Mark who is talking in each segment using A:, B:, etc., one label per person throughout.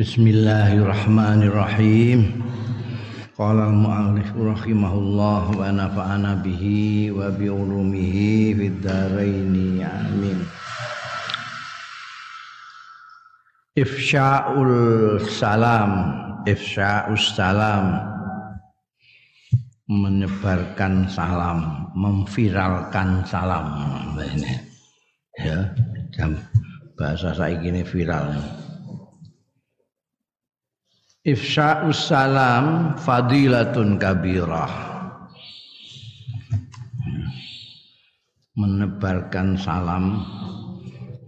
A: Bismillahirrahmanirrahim. Qala al-mu'allif rahimahullah wa nafa'ana bihi wa bi ulumihi fid amin. Ifsya'ul salam, ifsya'us salam menyebarkan salam, memviralkan salam. Ini ya, bahasa saya gini viral. Ifsya'us salam fadilatun kabirah. Menebarkan salam.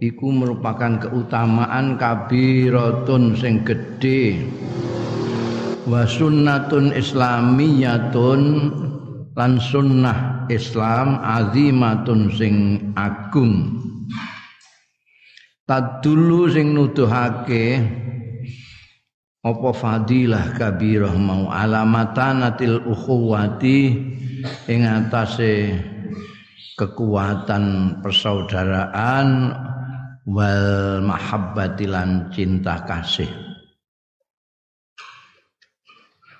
A: Iku merupakan keutamaan kabiratun sing gedhe. Wa sunnatun islamiyatun lan sunnah Islam azimatun sing agung. Tadulu sing nuduhake apa fadilah kabirah mau alamatanatil ukhuwati ing atase kekuatan persaudaraan wal mahabbati lan cinta kasih.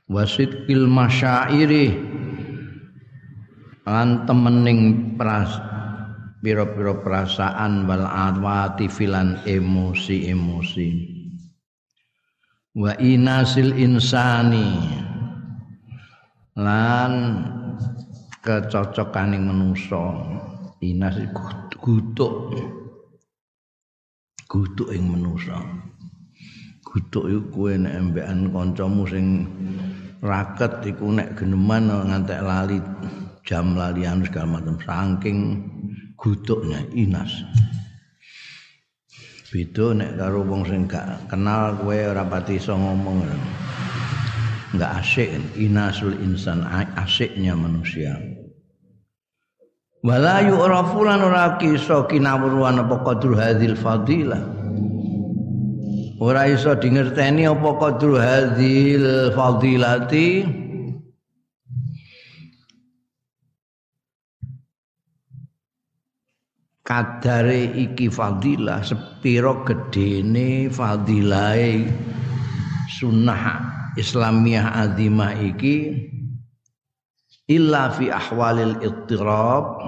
A: Wasidqil masyairi lan temening pras pira-pira perasaan wal atwati filan emosi-emosi wa inasil insani. Lan kecocokaning manusa inas gutuk. Gutuk ing manusa gutuk iku kowe nek embekan kancamu sing raket iku nek geneman ngantek lali jam lalian segala macam saking gutuknya inas beda nek karo wong sing gak kenal kowe ora pati iso ngomong. Enggak asyik inasul insan asyiknya manusia. Wala yu'rafu lan ora kisa kinawruan apa qadru hadzal fadilah. Ora iso dingerteni apa qadru hadzal fadilati kadare iki fadilah sepiro gedene fadilahe sunnah islamiyah azimah iki illa fi ahwalil ittirab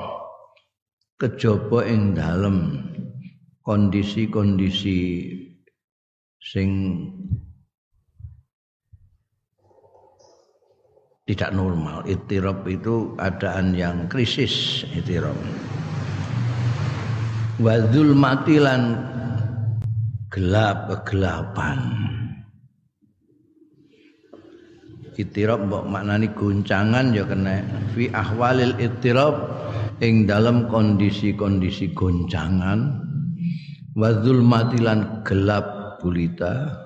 A: kejaba ing dalem kondisi-kondisi sing tidak normal. Ittirab itu keadaan yang krisis ittirab wa zulmatilan gelap kegelapan. Ittirab mbok maknani goncangan ya kena. Fi ahwalil ittirab ing dalam kondisi-kondisi goncangan. Wa zulmatilan gelap gulita.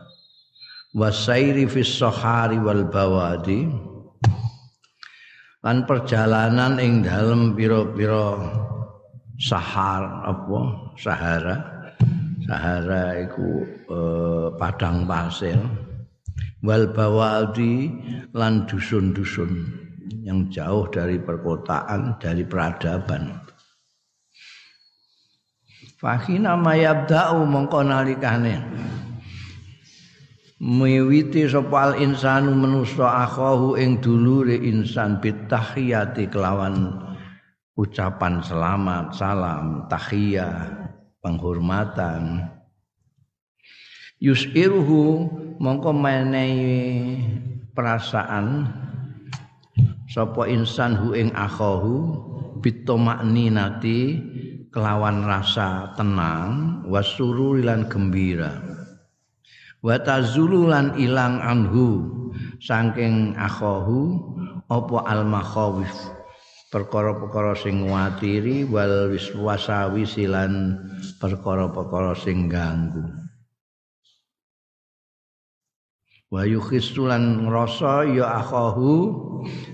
A: Wasairi fis wal bawadi. Lan perjalanan ing dalam pira-pira sahar apa? Sahara. Sahara iku eh, padang pasir. Wal bawadi lan dusun-dusun yang jauh dari perkotaan dari peradaban. Fahina mayabda'u mongko nalikane. Miwiti sopal insanu menusa akhahu ing dulure insan bitahiyati kelawan ucapan selamat, salam, tahiyah, penghormatan. Yusiruhu mongko menehi perasaan sapa insan hu ing akhahu bitomakninati kelawan rasa tenang wasururi lan gembira wa tazululan ilang anhu saking akhahu apa al makhawif perkara-perkara sing nguatiri wal wiswasawi silan perkara-perkara sing ganggu. Wa yukhisulan ngrasa ya akhahu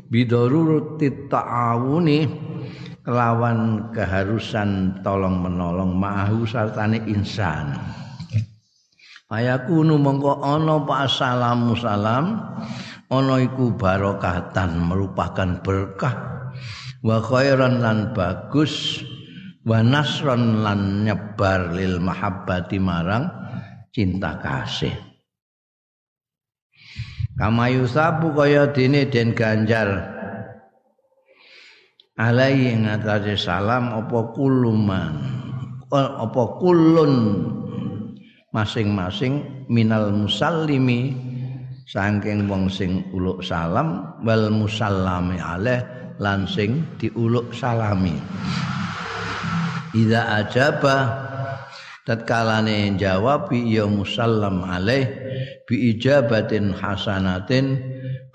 A: bidarurutit ta'awuni kelawan keharusan tolong menolong ma'ahu sartane insan. Ayakunu mongko ana pa salamu salam ana iku barokatan merupakan berkah wa khairan lan bagus wa nasron lan nyebar lil mahabbati marang cinta kasih. Kama yusabu kaya dene den ganjar. Alai ngatasi salam apa kuluman apa kulun masing-masing minal musallimi saking wong sing uluk salam wal musallami alaih lan sing diuluk salami. Ida ajaba tatkalane jawab ya musallam alaih bi ijabatin hasanatin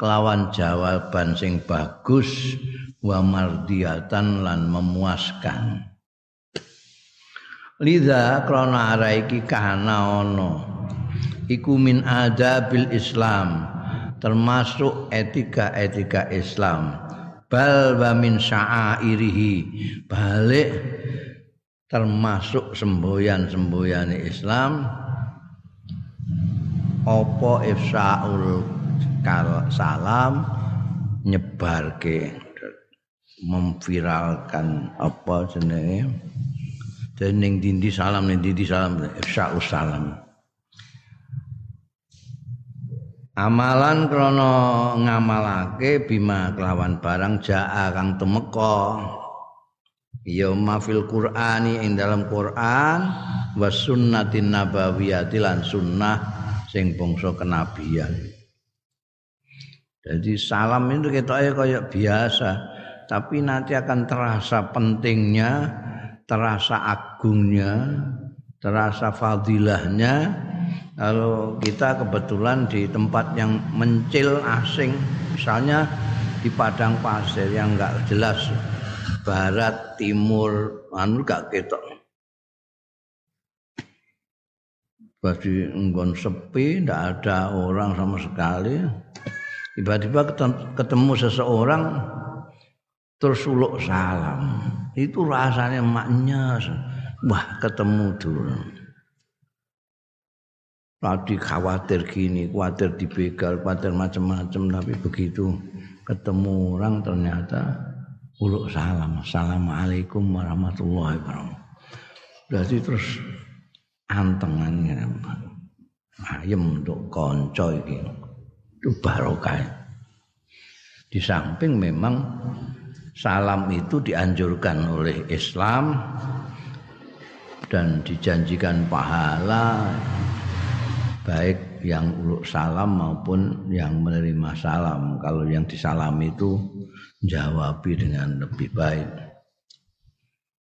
A: kelawan jawaban sing bagus wa mardiyatan lan memuaskan. Lidha krana ara iki kana ana iku min adabil Islam termasuk etika-etika Islam bal wa min sya'airihi. Balik termasuk semboyan-semboyane Islam. Apa ifsaul salam? Nyebarke memviralkan apa jenenge? Dening dindi salam ning dindi salam ifsaul salam amalan krana ngamalake bima kelawan barang jaa kang temeka ya mafil qur'ani ing dalam Quran was sunnatin nabawiyati lan sunnah sing bangsa kenabian. Jadi salam itu kita kayak biasa tapi nanti akan terasa pentingnya, terasa agungnya, terasa fadilahnya kalau kita kebetulan di tempat yang mencil asing, misalnya di padang pasir yang enggak jelas barat, timur, anu gak ketok. Pas di nggon sepi, ndak ada orang sama sekali. Tiba-tiba ketemu seseorang terus uluk salam itu rasanya maknya wah ketemu dulu tadi khawatir gini khawatir dibegal khawatir macam-macam tapi begitu ketemu orang ternyata uluk salam assalamualaikum warahmatullahi wabarakatuh. Berarti terus antengan ayam untuk konco ini itu barokah. Di samping memang salam itu dianjurkan oleh Islam dan dijanjikan pahala baik yang uluk salam maupun yang menerima salam. Kalau yang disalami itu jawabi dengan lebih baik.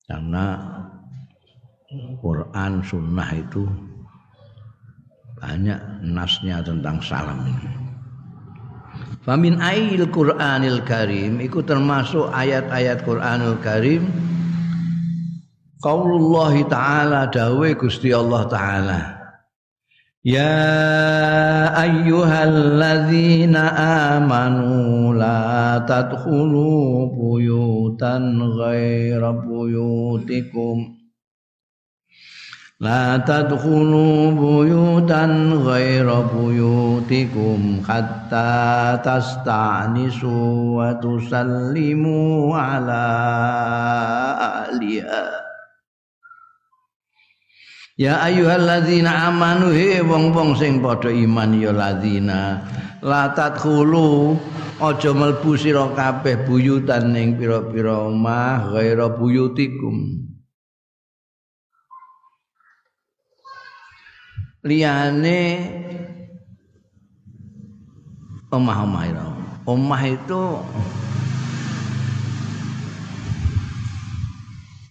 A: Karena Quran sunnah itu banyak nasnya tentang salam ini. Famin ayil Qur'anil Karim iku termasuk ayat-ayat Qur'anul Karim. Qaulullah taala dawe Gusti Allah taala يا أيها الذين آمنوا لا تدخلوا بيوتا غير بيوتكم. لا تدخلوا بيوتا غير بيوتكم حتى تستعنسوا وتسلموا على أهلها. Ya ayyuhalladzina amanu he wong-wong sing padha iman ya ladzina la tadkhulu aja mlebu sira kabeh buyutan ning pira-pira omah ghaira buyutikum liyane omah-omah itu. Omah itu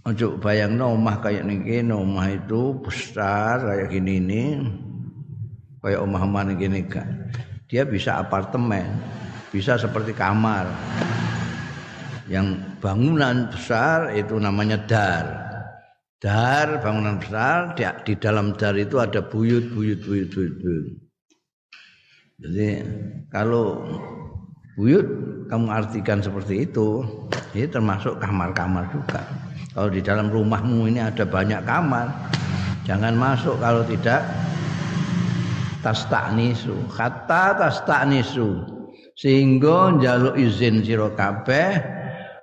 A: Ojo bayang no omah kayak niki, omah itu besar kayak gini ini, kayak omah-omah gini kan. Dia bisa apartemen, bisa seperti kamar. Yang bangunan besar itu namanya dar dar bangunan besar di, di dalam dar itu ada buyut buyut buyut buyut, buyut. jadi kalau buyut kamu artikan seperti itu ini termasuk kamar-kamar juga kalau di dalam rumahmu ini ada banyak kamar jangan masuk. Kalau tidak tas taknisu kata tas taknisu sehingga jaluk izin sira kabeh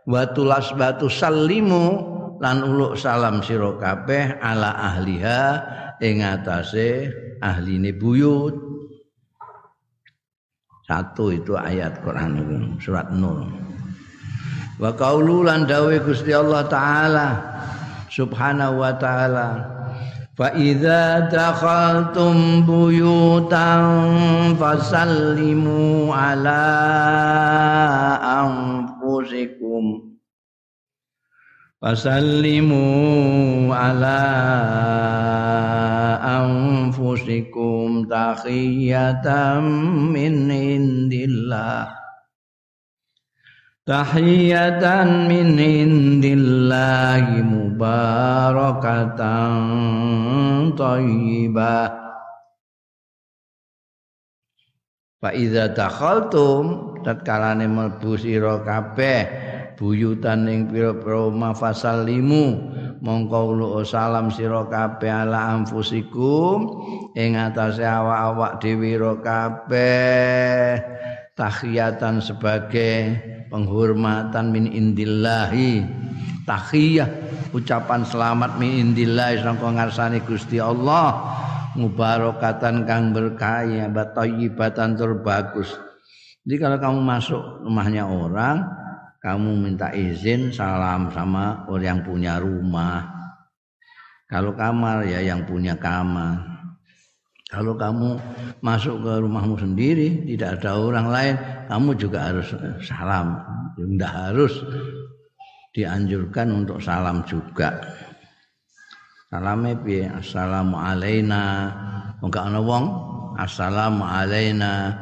A: watulas batu salimu lan uluk salam sira kabeh ala ahliha ing atase ahline buyut. Satu itu ayat Quran surat Nur. Wa qaulu lan dawe Gusti Allah taala subhanahu wa taala Fa idza dakhaltum buyutan fasallimu ala anfusikum. Fasallimu ala anfusikum tahiyatan min indillah tahiyatan min indillahi mubarakatan thayyibah Fa iza dakhaltum tatkalane mlebu sira kabeh buyutan ing pira-pira mafasallimu mongko lu salam sira kabeh ala anfusikum ing atase awak-awak dhewe kabeh. Tahiyatan sebagai penghormatan min indillahi tahiyah ucapan selamat min indillahi sangka ngarsane Gusti Allah mubarakatan kang berkah ya batayyibatan tur bagus jadi kalau kamu masuk rumahnya orang kamu minta izin salam sama orang yang punya rumah. Kalau kamar ya yang punya kamar. Kalau kamu masuk ke rumahmu sendiri, tidak ada orang lain, kamu juga harus salam. Tidak harus dianjurkan untuk salam juga. Salamnya piye? Assalamu alaina. Enggak ana wong, assalamu alaina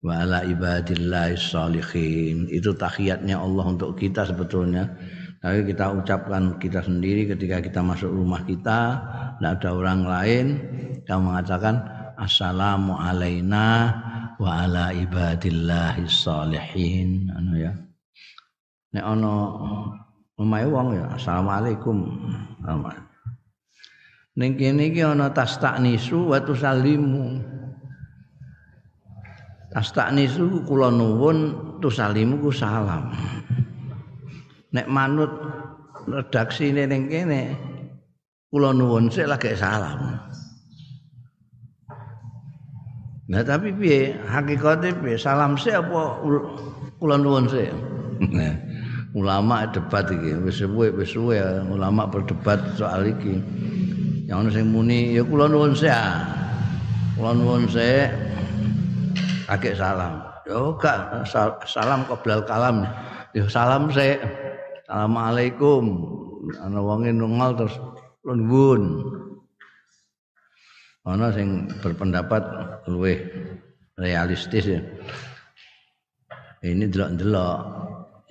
A: wa ala ibadillahis salihin. Itu tahiyatnya Allah untuk kita sebetulnya. Tapi kita ucapkan kita sendiri ketika kita masuk rumah kita, tidak ada orang lain, kita mengatakan assalamu alaina wa ala ibadillahi salihin anu ya. Nek ana omahe wong ya assalamualaikum. Ning kene iki ana tastaknisu wa tusallimu. Tastaknisu kula nuwun tusalimu ku salam nek manut redaksi ini ning kene kula nuwun sik lagi salam Nah tapi piye? Hakikate piye? Salam sik apa kula nuwun Nah ulama debat iki wis suwe wis suwe ulama berdebat soal iki. Yang ono sing muni ya kula nuwun sik kula nuwun sik. Lagi salam. Yo gak salam qoblal kalam. Yo salam sik. Assalamualaikum. Ana wonge nungol terus nuwun. Ana sing berpendapat luwih realistis ya. Ini delok-delok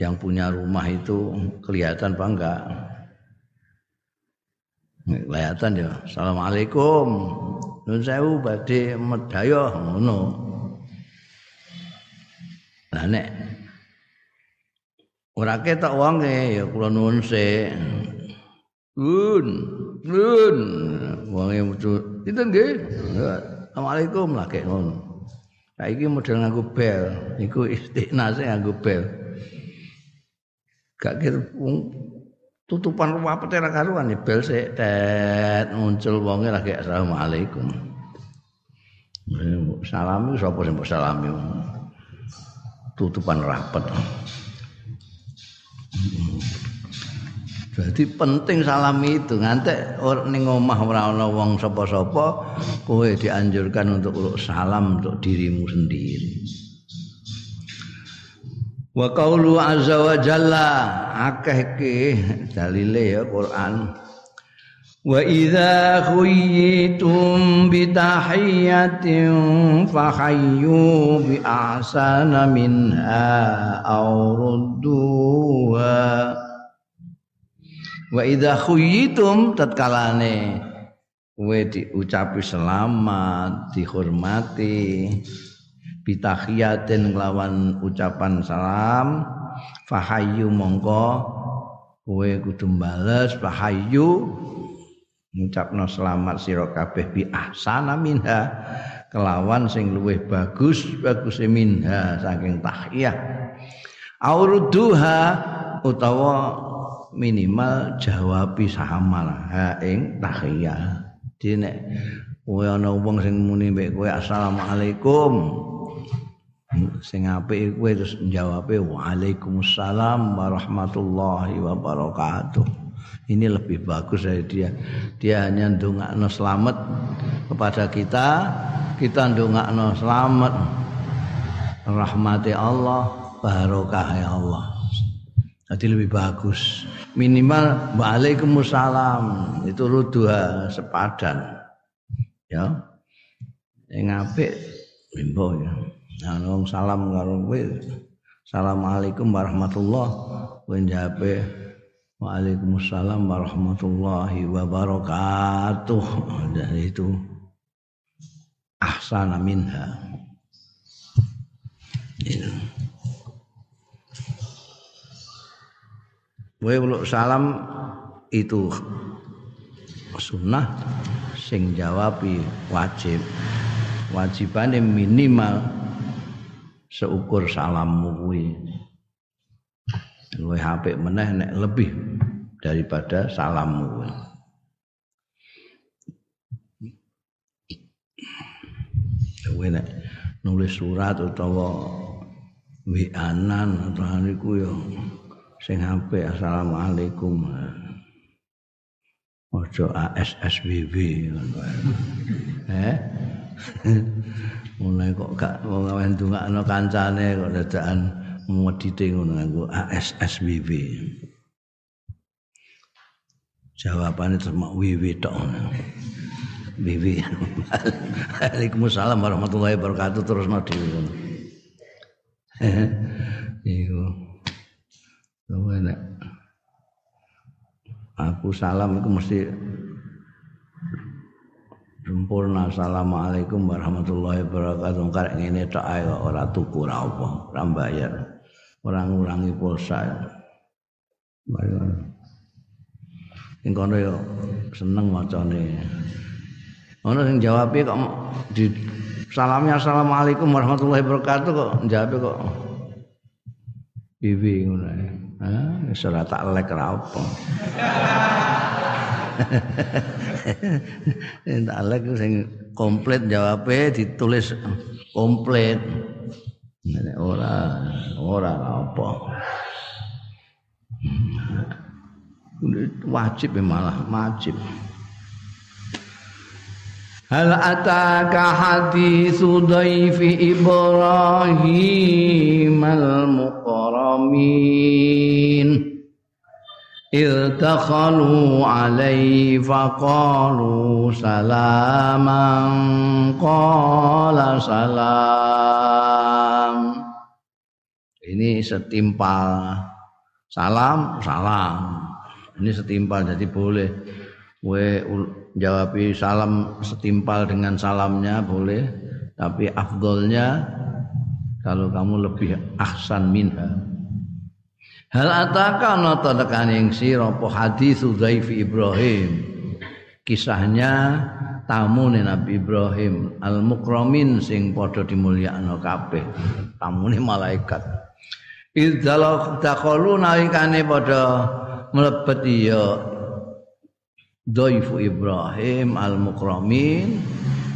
A: yang punya rumah itu kelihatan apa enggak? Kelihatan ya. Assalamualaikum. Nun sewu badhe medaya ngono. Lah nek Ora ketok wonge ya kula nuwun sik. Nun, nun. Wonge. Dinten nggih. Assalamualaikum lagi ngono. Saiki model nganggo bel, iku istinase nganggo bel. Gak kira tutupan rumah pete ra karuan ya bel sik tet muncul wonge lagi assalamualaikum. Salami sapa sing salami. Tutupan rapat. Jadi penting salam itu ngantek ning omah ora ana wong sapa-sapa kowe dianjurkan untuk salam untuk dirimu sendiri. Wa qaulu azza wa jalla akeh iki dalile ya Quran. Wa idza khuyyitum bi tahiyatin fahayyu bi ahsana minha aw rudduha Wa idza khuyyitum tatkalane. Kowe diucapi selamat, dihormati. Bitahiyatin lawan ucapan salam. Fahayyu mongko. Kowe kudu bales fahayyu. Ngucapno selamat sira kabeh bi ahsana minha. Kelawan sing luwih bagus bagus minha saking tahiyah auruduha utawa minimal jawabi samal ha ing tahiyah. Dene kowe ana wong sing muni mbek kowe assalamualaikum. sing apik kowe terus jawabe waalaikumsalam warahmatullahi wabarakatuh. Ini lebih bagus dari dia. Dia hanya ndongakno selamat kepada kita kita ndongakno selamat. Rahmati Allah barokah ya Allah. Jadi lebih bagus minimal waalaikumsalam. Itu dua sepadan. Ya. Yang apik mimbo ya. Nah wong salam karo kowe. Assalamualaikum warahmatullahi wabarakatuh Waalaikumsalam warahmatullahi wabarakatuh. Dan itu. Ahsana minha. Ya. Wae salam itu sunnah sing jawabi wajib. Wajibane minimal seukur salammu kuwi luwih apik meneh nek lebih daripada salammu. Kowe nek nulis surat utawa wianan atau niku yo sing apik assalamualaikum. Ojo ASSBB Eh? Mulai kok gak wong ndongakno kancane kok dadakan medite ngono nganggo ASSWW. Jawabane terus WW tok. WW. Waalaikumsalam warahmatullahi wabarakatuh terus no dhewe ngono. Iku. Aku salam iku mesti sempurna. Assalamualaikum warahmatullahi wabarakatuh. Karek ngene tok ae ora tuku ora apa ora bayar ora ngurangi pulsa bayar ing kono yo seneng macane. Ana sing jawabe kok di salamnya assalamualaikum warahmatullahi wabarakatuh kok. Jawabe kok. Bibi ngono ah wis ora tak lek ra apa Entalek sing komplit jawabe ditulis komplit. Ora ora apa. Wajib ya malah wajib. Hal ataka hadithu dhaifi Ibrahim al-muqramin إذ دخلوا عليه فقالوا سلاما قال salam ini setimpal salam salam ini setimpal jadi boleh we jawabi salam setimpal dengan salamnya boleh tapi afdolnya kalau kamu lebih ahsan minha Hal ataka nata tekaning sira apa hadis Dzaifi Ibrahim. Kisahnya tamu Nabi Ibrahim al mukramin sing padha dimulyakno kabeh. Tamune malaikat. Idzal dakhalu nalikane padha mlebet ya Dzaifu Ibrahim al mukramin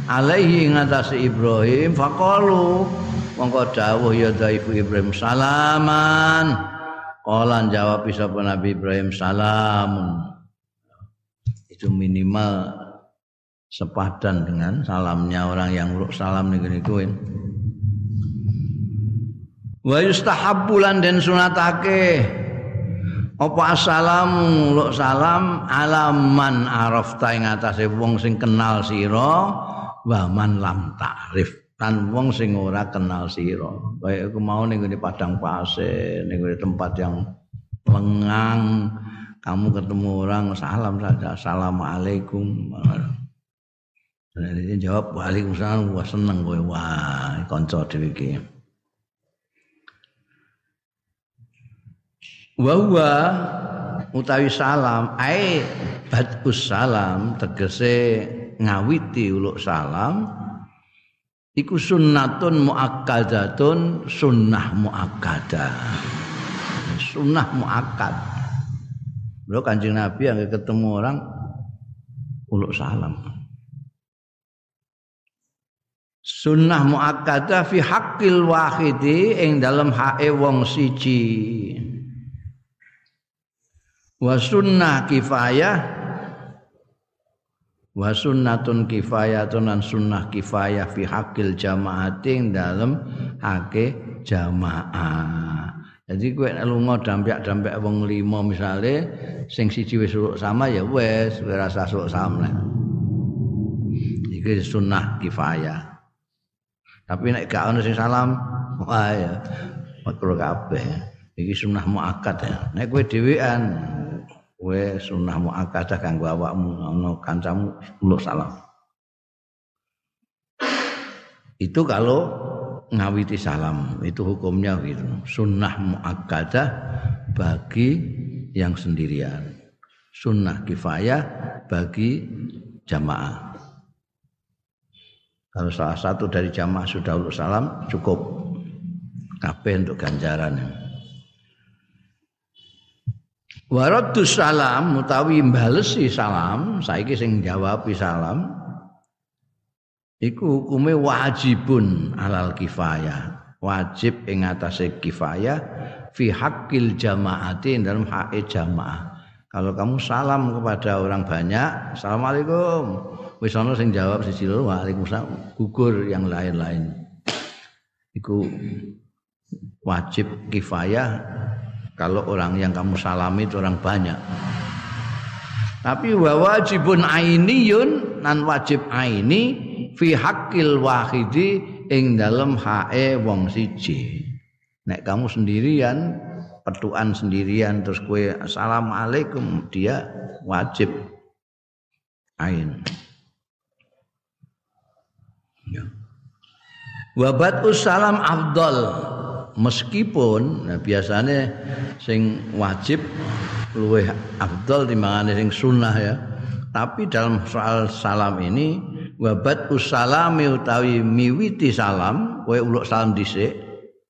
A: alaihi ngatasi Ibrahim faqalu mongko dawuh ya Dzaifu Ibrahim salaman Olan jawab sapa Nabi Ibrahim salamun. Itu minimal sepadan dengan salamnya orang yang uruk salam nih niku. Wa yustahabbu den sunatake apa assalamu luk salam alaman arafta ing atase wong sing kenal sira wa man lam ta'rif. Kan wong sing ora kenal sira. Kaya aku mau ning padang pasir ning tempat yang lengang kamu ketemu orang salam saja assalamualaikum. Dan dia jawab waalaikumsalam wah seneng gue wah konco dhewe iki wa utawi salam ai badus salam tegese ngawiti uluk salam iku sunnatun muakkadatun sunnah muakkadah sunnah muakkad. Bro Kanjeng Nabi yang ketemu orang uluk salam. Sunnah muakkadah fi haqqil wahidi ing dalam hae wong siji wa sunnah kifayah wa sunnatun kifayatun an sunnah kifayah fi haqqil jamaati ing dalam hake jamaah jadi kowe lunga dampek-dampek wong lima misale sing siji wis sama ya wis ora rasa sama iki sunnah kifayah Tapi nek gak ono sing salam, wah ya makro kabeh. Iki sunah muakkad ya. Nek kowe dhewean, kowe sunah muakkad kanggo awakmu ono kancamu lu salam. Itu kalau ngawiti salam, itu hukumnya gitu. Sunnah muakkadah bagi yang sendirian. Sunnah kifayah bagi jamaah. Kalau salah satu dari jamaah sudah uluk salam cukup kabeh untuk ganjaran. Waraddu salam mutawi mbalesi salam, saiki sing jawab salam iku hukume wajibun alal kifayah. Wajib ing atase kifayah fi haqqil jamaati dalam hak jamaah. Kalau kamu salam kepada orang banyak, Assalamualaikum wis ana sing jawab siji loro waalaikumsalam gugur yang lain-lain iku wajib kifayah kalau orang yang kamu salami itu orang banyak. Tapi wa wajibun ainiyun nan wajib aini fi haqqil wahidi ing dalem hae wong siji. Nek kamu sendirian petuan sendirian terus kue assalamualaikum dia wajib ain. Ya. Wabat usalam afdol meskipun nah biasanya sing wajib luwih afdol timbangane sing sunnah ya. Tapi dalam soal salam ini wabat usalami utawi miwiti salam kowe uluk salam dhisik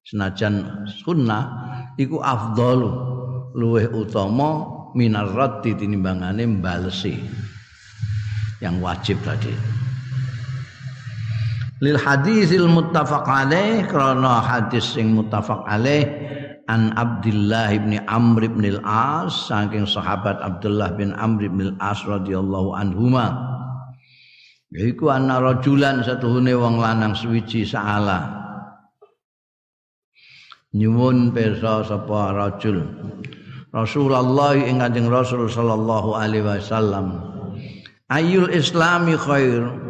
A: senajan sunnah iku afdol luwih utama minar raddi tinimbangane mbalesi yang wajib tadi lil hadisil muttafaq alaih krana hadis sing muttafaq alaih an Abdullah bin Amr bin al-As saking sahabat Abdullah bin Amr bin al-As radhiyallahu anhuma. Yaiku ana rajulan satuhune wong lanang suwiji saala. Nyuwun pirsa sapa rajul? Rasulullah ing Kanjeng Rasul sallallahu alaihi wasallam. Ayul islami khair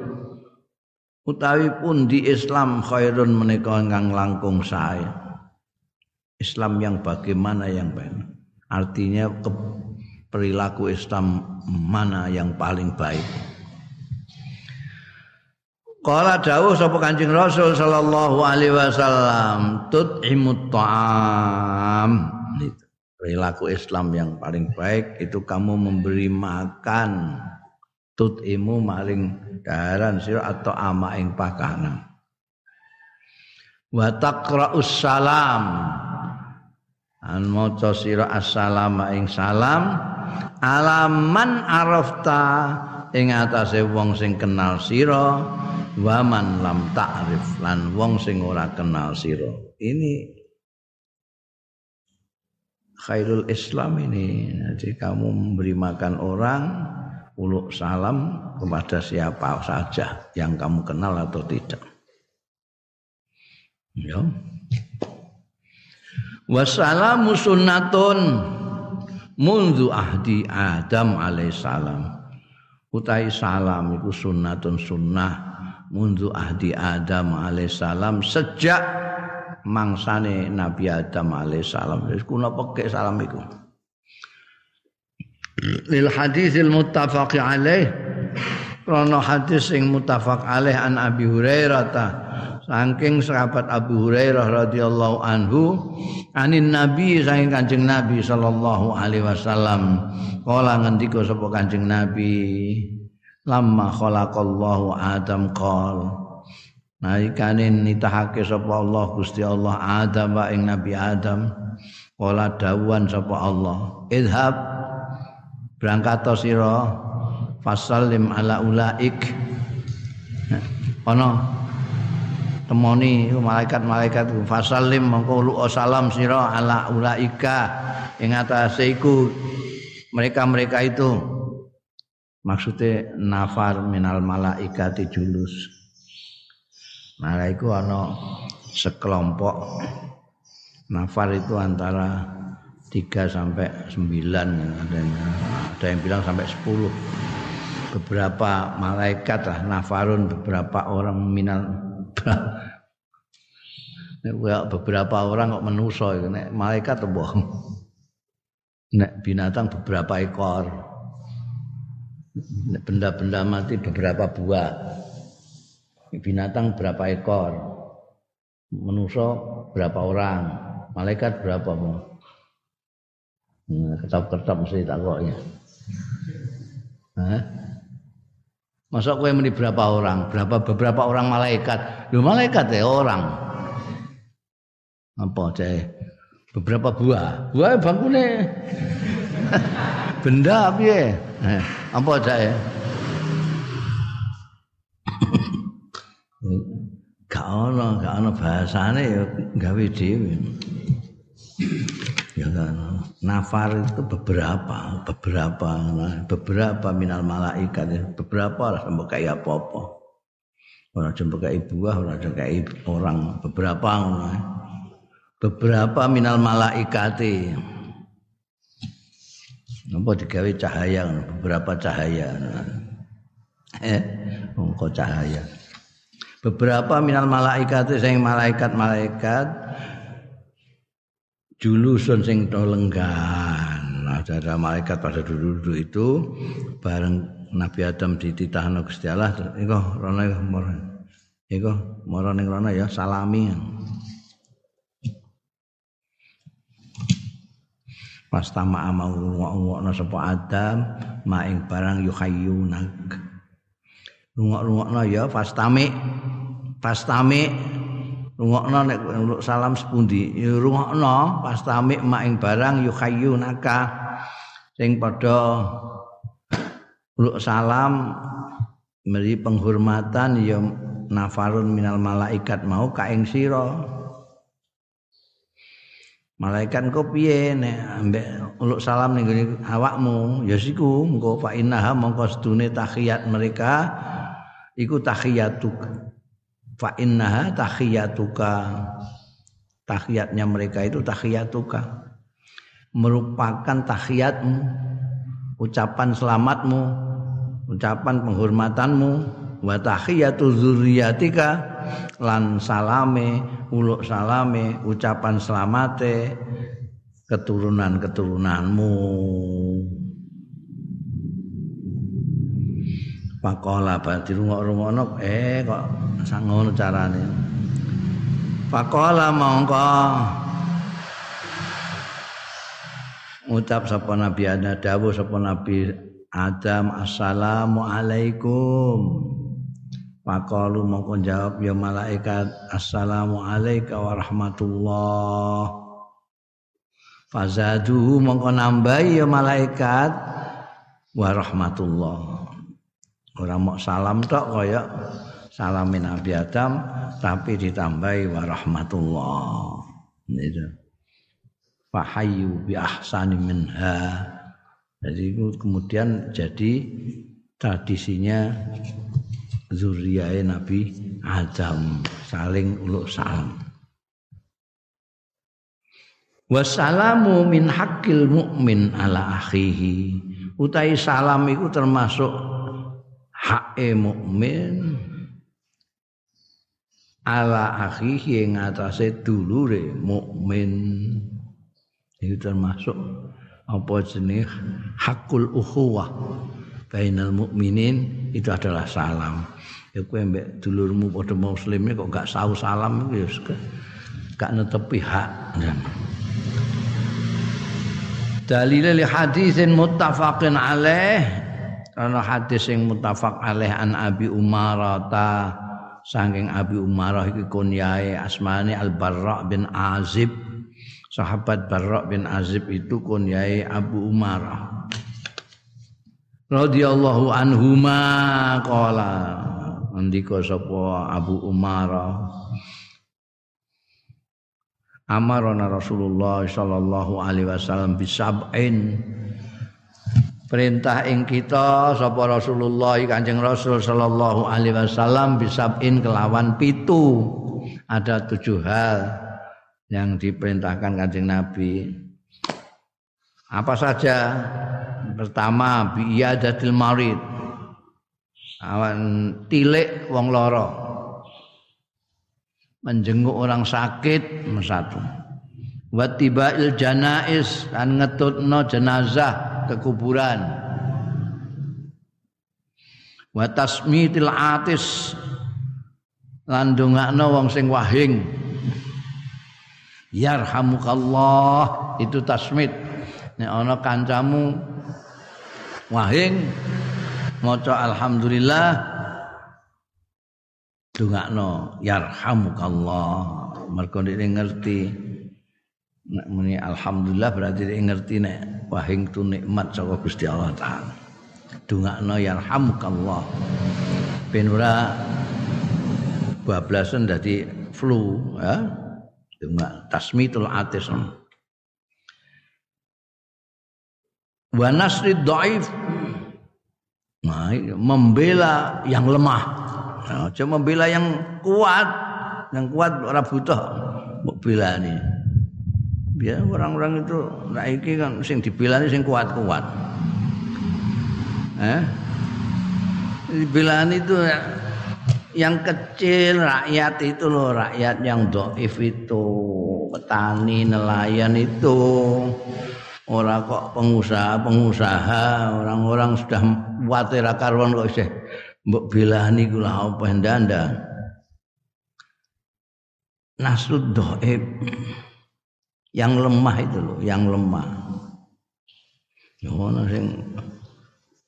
A: utawi pun di Islam khairun menika ingkang langkung sae. Islam yang bagaimana yang baik. Artinya ke, perilaku Islam mana yang paling baik. Kala dawuh sapa Kanjeng Rasul sallallahu alaihi wasallam, tut'imut ta'am. Perilaku Islam yang paling baik itu kamu memberi makan tut'imu maling daharan sira atau ama ing pakanan. Wa taqra'us salam. An maca sira assalamu ing salam alaman arafta ing atase wong sing kenal sira wa man lam ta'rif lan wong sing ora kenal sira. Ini khairul Islam ini. Jadi kamu memberi makan orang uluk salam kepada siapa saja yang kamu kenal atau tidak. Ya. Wassalamu sunnatun mundu ahdi Adam alaihissalam. Utai salam itu sunnatun sunnah mundu ahdi Adam alaihissalam sejak mangsane Nabi Adam alaihissalam. Kuna pekek salam iku lil hadisil muttafaq alaih. Krana hadis sing muttafaq alaih an Abi Hurairah ta. Saking sahabat Abu Hurairah radhiyallahu anhu anin nabi saking Kanjeng Nabi sallallahu alaihi wasallam. Kala ngendika sapa Kanjeng Nabi? Lamma khalaqallahu Adam qol Nalikane nitahake sapa Allah Gusti Allah Adam wa ing Nabi Adam. Kala dawuhan sapa Allah idhab berangkat sira fasallim ala ulaik. Ana temoni malaikat-malaikat fasalim mongko lu salam sira ala ulaika. Ing atase iku mereka-mereka itu maksudnya nafar minal malaikati julus. Malaiku ana sekelompok nafar itu antara 3 sampai 9 ada yang, ada yang bilang sampai 10 beberapa malaikat lah nafarun beberapa orang minal beberapa orang kok menuso itu. Nek malaikat tuh bohong. Nek binatang beberapa ekor. Benda-benda mati beberapa buah. Binatang berapa ekor. Menuso berapa orang. Malaikat berapa nah, ketap-ketap mesti tak kok ya Hah? Masa kowe meni berapa orang? Berapa beberapa orang malaikat? Lho malaikat ya orang. Apa cah? Beberapa buah. Buah bangkune. Benda? Eh, apa cah? Gak ono, gak ono bahasane ya gawe dhewe. Ya kan. Nafar itu beberapa, beberapa, beberapa minal malaikat, beberapa lah sampai kayak apa-apa. Orang jumpa kayak buah, orang jumpa kayak orang, beberapa. Nah. Beberapa minal malaikati. Apa digawe cahaya, beberapa cahaya. Eh, engko cahaya. Beberapa minal malaikati, saya malaikat-malaikat julusun sing to lenggan. Ada malaikat pada duduk-duduk itu bareng Nabi Adam dititahno Gusti Allah iku rono moro. Iku moro ning rono ya salami. Pas tama mau ngok-ngokno sapa Adam maing barang yuhayyunak. Rungok-rungokno ya fastami fastami rungokno nek salam sepundi? Ya rungokno. Pas tamik mak ing barang naka sing padha uluk salam meri penghormatan ya nafarun minal malaikat. Mau ka ing sira? Malaikat kok piye nek ambek uluk salam ning awakmu? Ya siku engko fa innaha mongko sedune tahiyat mereka iku tahiyatuk fa innaha tahiyatuka tahiyatnya mereka itu tahiyatuka merupakan tahiyatmu ucapan selamatmu ucapan penghormatanmu. Wa tahiyatu zurriyatika lan salame uluk salame ucapan selamate keturunan-keturunanmu Pakola berarti rungok-rungokno eh kok sangono carane. Pakola mongko ngucap sapa Nabi Adam dawuh sapa Nabi Adam assalamu alaikum. Pakalu mongko jawab ya malaikat assalamu alayka wa rahmatullah. Fazaduhu mongko nambahi ya malaikat wa Orang mau salam tok kaya salamin Nabi Adam tapi ditambahi wa rahmatullah. Itu. Fahayu bi ahsani minha. Jadi kemudian jadi tradisinya zuriyah Nabi Adam saling uluk salam. Wassalamu min hakil mukmin ala akhihi. Utai salam itu termasuk hake mukmin ala akhihi ing atase dulure mukmin. Itu termasuk apa jenis hakul ukhuwah bainal mukminin itu adalah salam. Ya kowe mbek dulurmu padha muslim kok gak sau salam ya gak netepi hak. Dalil li hadisin muttafaqin alaih karena hadis yang mutafak alaih an Abi Umarah ta saking Abi Umarah iki kunyae asmane Al Barra bin Azib. Sahabat Barra bin Azib itu kunyae Abu Umarah. Radhiyallahu anhuma qala. Ndika sapa Abu Umarah? Amarona Rasulullah sallallahu alaihi wasallam bisab'in perintah ing kita sapa Rasulullah Kanjeng Rasul sallallahu alaihi wasallam bisab'in kelawan pitu. Ada tujuh hal yang diperintahkan Kanjeng Nabi. Apa saja? Pertama bi'iyadatil marid. Awan tilik wong loro menjenguk orang sakit satu. Wa tibail janais dan ngetutno jenazah ke kuburan wa tasmitil atis. Lan wong sing wahing. Yarhamukallah. Itu tasmit. Nek ana kancamu wahing maca alhamdulillah dongakno yarhamukallah. Mergo ngerti nek muni alhamdulillah berarti nek ngerti nek wahing tu nikmat saka Gusti Allah taala. Dongakno yarhamukallah ben ora bablasan dadi flu ya dongak tasmitul atis wa nasrid dhaif. Nah, membela yang lemah. Nah, aja membela yang kuat. Yang kuat ora butuh mbok belani. Biar orang-orang itu nak iki kan sing dibelani sing kuat-kuat. Eh? Dibelani itu ya, yang kecil rakyat itu loh rakyat yang doif itu petani nelayan itu orang kok pengusaha pengusaha orang-orang sudah watir karuan kok isih mbok bilani kula apa ndanda nasrud doib yang lemah itu loh yang lemah. Ngono sing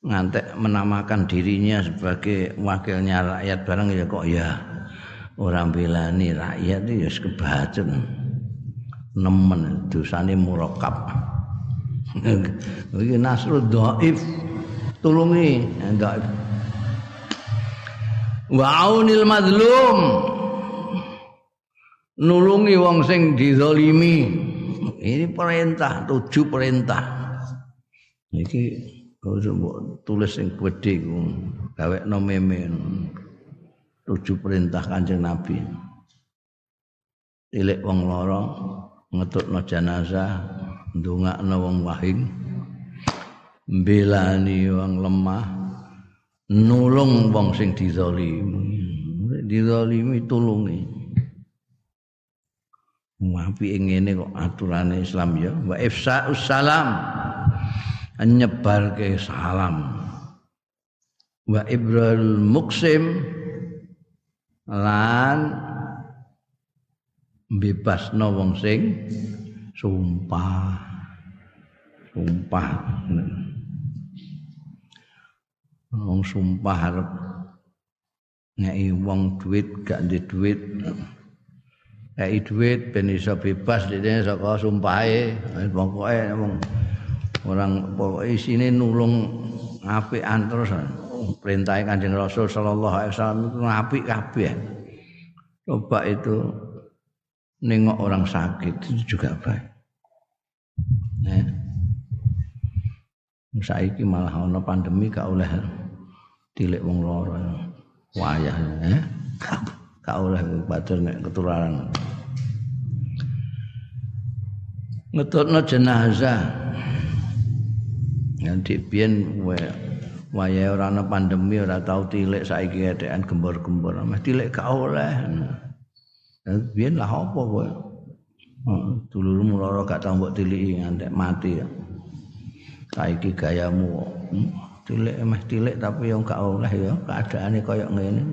A: ngantek menamakan dirinya sebagai wakilnya rakyat barang ya kok ya orang bilani rakyat itu ya kebacut nemen dosane murakab iki nasrud doib tulungi. Doib wa aunil madlum. Nulungi wong sing dizalimi ini perintah tujuh perintah. Iki tulis sing gedhe ku gawekno meme. Tujuh perintah Kanjeng Nabi. Ilik wong lara ngetutno jenazah ndongakno wong wahing mbelani wong lemah nulung wong sing dizalimi dizalimi tulungi Wapi ngene kok aturane Islam ya. Wa ifsa'us salam. Nyebar ke salam. Wa ibrul muksim. Lan bebasno wong sing sumpah. Sumpah. Wong sumpah arep ngeki wong duit gak ndek duit ngeki duit ben iso bebas dene saka sumpahe. Pokoke wong orang pokoke isine nulung apikan terus. Perintah Kanjeng Rasul sallallahu alaihi wasallam itu apik kabeh. Coba itu nengok orang sakit itu juga baik. Nah. Saiki malah ana pandemi gak oleh tilik wong loro wayah eh. Gak oleh batur nek ketularan ngetutno jenazah. Nanti biyen wayah ora ana pandemi ora tau tilik saiki edekan gembor-gembor. Meh tilik gak oleh. Biyen lah apa kowe? Dulurmu lara gak tau mbok tiliki ngantek mati saiki gayamu hmm? tilik emeh tilik tapi yang gak oleh ya keadaane kaya ngene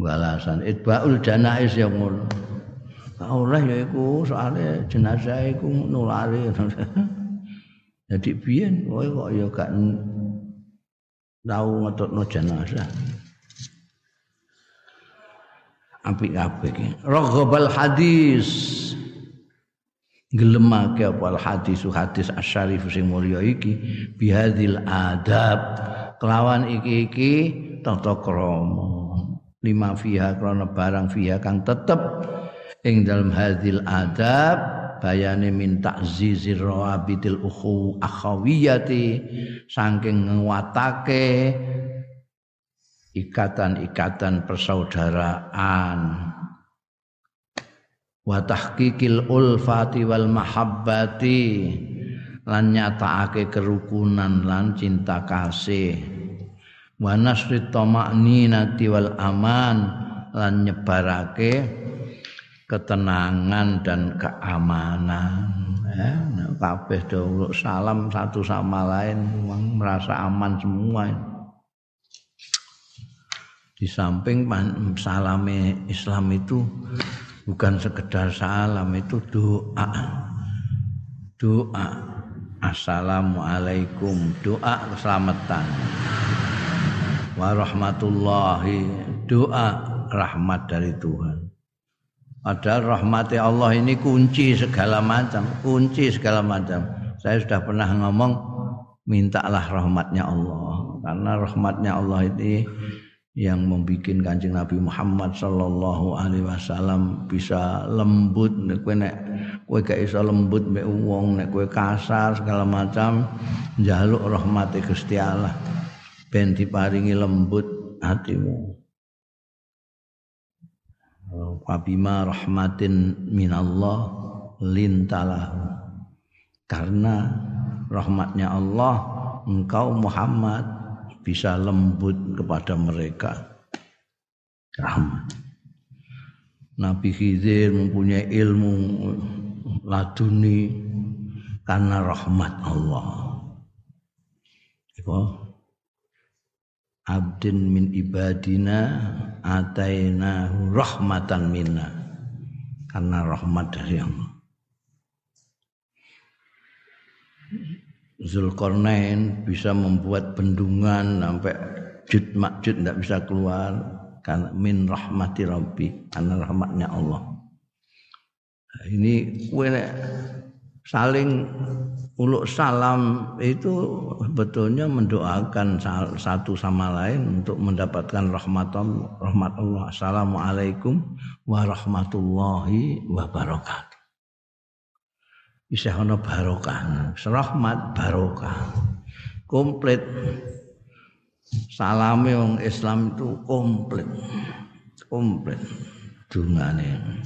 A: walasan itbaul janais yang ngono oleh ya iku soalnya jenazah iku nulari. Jadi biyen kowe kok ya gak tau ngetutno jenazah. Apik kabeh iki. Raghabal hadis. Gelemake apa hadis hadis asyarif sing mulya iki bihadil adab. Kelawan iki-iki tata krama lima fiha krana barang fiha kang tetep ing dalam hadil adab bayane min ta'zizir rawabitil ukhu akhawiyati saking nguatake ikatan-ikatan persaudaraan. Wa tahqiqil ulfati wal mahabbati lan nyatakake kerukunan lan cinta kasih wa nasri tama'ninati wal aman lan nyebarake ketenangan dan keamanan. Ya kabeh do salam satu sama lain merasa aman semua. Di samping salame Islam itu bukan sekedar salam itu doa. Doa. Assalamualaikum. Doa keselamatan warahmatullahi doa rahmat dari Tuhan Padahal rahmati Allah ini kunci segala macam, kunci segala macam. Saya sudah pernah ngomong, mintalah rahmatnya Allah. Karena rahmatnya Allah ini yang membuat kancing Nabi Muhammad Sallallahu Alaihi Wasallam bisa lembut, nek kue nek kue gak iso lembut wong, nek kue kasar segala macam, jaluk rahmati Gusti ben diparingi lembut hatimu. Wabima rahmatin minallah lintalahu karena rahmatnya Allah engkau Muhammad bisa lembut kepada mereka. Rahmat. Nabi Khidir mempunyai ilmu laduni karena rahmat Allah abdin min ibadina atainahu rahmatan minna. Karena rahmat dari Allah. Zulkarnain bisa membuat bendungan sampai jud makjud tidak bisa keluar. Karena min rahmati rabbi karena rahmatnya Allah. Ini kue saling uluk salam itu betulnya mendoakan satu sama lain untuk mendapatkan rahmat rahmat Allah. Assalamualaikum warahmatullahi wabarakatuh. Bisa ono barokah, rahmat barokah. Komplit. Salame wong Islam itu komplit. Komplit dungane.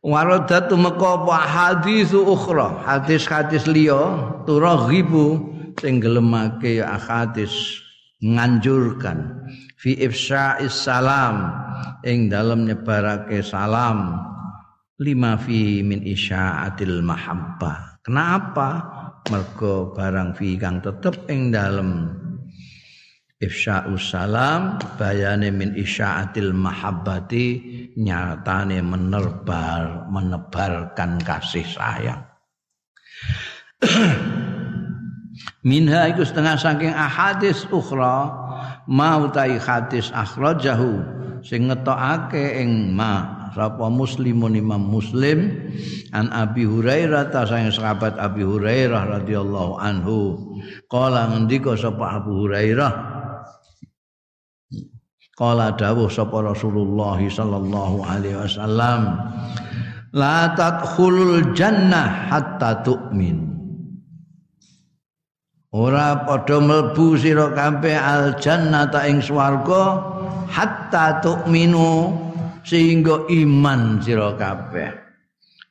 A: Waradatu meka apa? Hadis ukhra, hadis-hadis liya turaghibu sing gelemake ya hadis nganjurkan. Fi ifsya'is salam ing dalem nyebarake salam. Lima fi min isya'atil mahabbah. Kenapa? Mergo barang fi kang tetep ing dalem ifsya'us salam bayane min isya'atil mahabbati nyatane menebar menebarkan kasih sayang. Minha iku setengah saking ahadis ukhra mau tai hadis akhrajahu sing ngetokake ing ma sapa muslimun imam muslim an abi hurairah ta sang sahabat abi hurairah radhiyallahu anhu. Qala ngendika sapa abu hurairah Kala dawuh sapa Rasulullah sallallahu alaihi wasallam la tadkhulul jannah hatta tu'min. Ora padha mlebu sira kabeh al jannata ing swarga hatta tu'minu sehingga iman sira kabeh.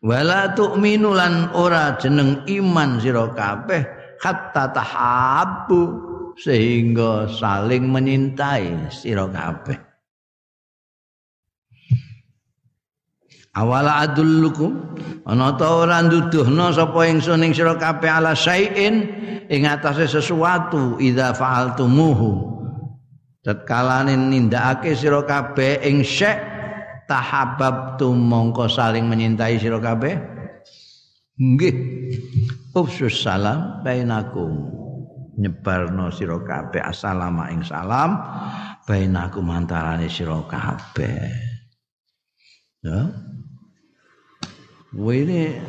A: Wala tu'minu lan ora jeneng iman sira kabeh hatta tahabbu sehingga saling menyintai sira kabeh. Awala adullukum ana ta ora nduduhna sapa ingsun ing sira kabeh ala syai'in ing atase sesuatu idza fa'altumuhu. Tatkalane nindakake sira kabeh ing syai' tahabbtum mongko saling menyintai sira kabeh. Nggih. Ufsus salam bainakum nyebarno sira kabeh assalamu ing salam bainakum antarane sira kabeh. Ya. Ini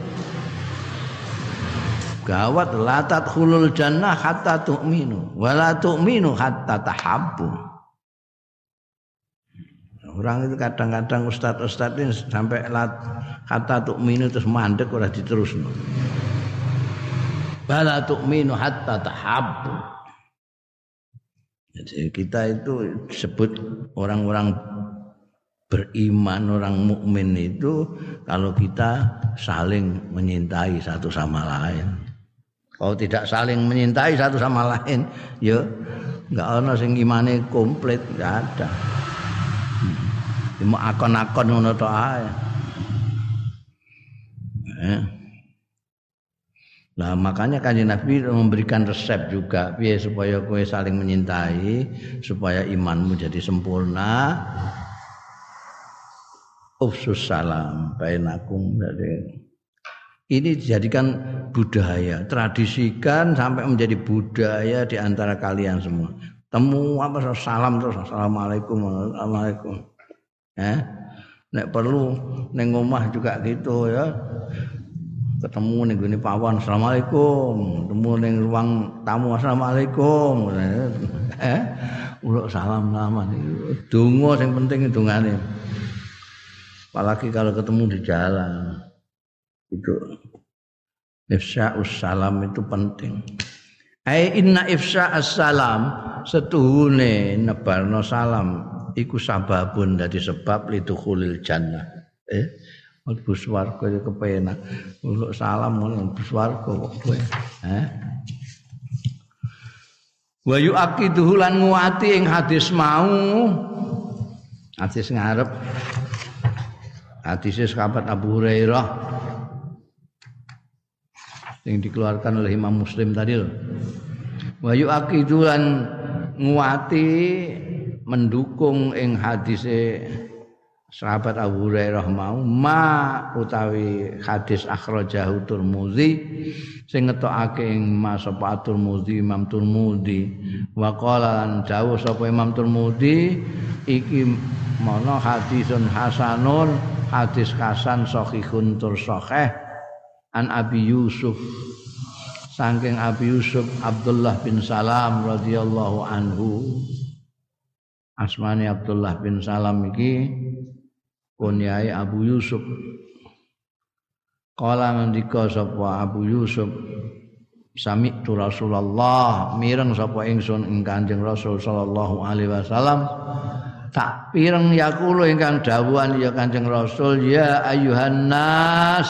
A: gawat latat khulul jannah hatta tu'minu wala tu'minu hatta tahabbu. Orang itu kadang-kadang ustad-ustad ini sampai lat, kata tuh minu terus mandek ora diterus. Bala tuh minu hatta tahabu. Jadi kita itu sebut orang-orang beriman, orang mukmin itu kalau kita saling menyintai satu sama lain. Kalau tidak saling menyintai satu sama lain, ya enggak ana sing imane komplit, enggak ada. Cuma akon-akon ngono tok ae. Eh. Nah, makanya kanjeng Nabi memberikan resep juga biar supaya kowe saling menyintai, supaya imanmu jadi sempurna. Ufsus salam bainakum dari ini dijadikan budaya, tradisikan sampai menjadi budaya di antara kalian semua. Temu apa salam terus assalamualaikum, assalamualaikum. Eh, nek perlu neng omah juga gitu ya. Ketemu ning gone pawon assalamualaikum, ketemu ning ruang tamu assalamualaikum. Eh, uluk salam salaman Donga sing penting dungane. Apalagi kalau ketemu di jalan. Itu ifsya'us salam itu penting. Ai inna ifsya'as salam setuhune nebarno salam iku sababun dadi sebab lidukhulil jannah. Eh, mlebu swarga ya kepenak. Uluk salam mlebu swarga kok kowe. Eh. Wa yu'aqiduhu ing hadis mau. Hadis ngarep. Hadis sahabat Abu Hurairah yang dikeluarkan oleh Imam Muslim tadi loh. Wa yu'aqidu lan nguati mendukung ing hadise sahabat Abu Hurairah mau ma utawi hadis akhrajahu Turmuzi sing ngetokake ing Mas sapa Turmuzi Imam Turmuzi. Wa qala lan dawuh sapa Imam Turmuzi iki mono hadisun hasanun hadis hasan sahihun tur sahih an Abi Yusuf. Saking Abi Yusuf Abdullah bin Salam radhiyallahu anhu. Asmani Abdullah bin Salam iki kunyai Abu Yusuf. Kala ngendika sapa Abu Yusuf Sami tu Rasulullah mireng sapa ingsun ing Kanjeng Rasul sallallahu alaihi wasallam tak pireng yakulo ingkang dawuhan ya Kanjeng Rasul ya ayuhan nas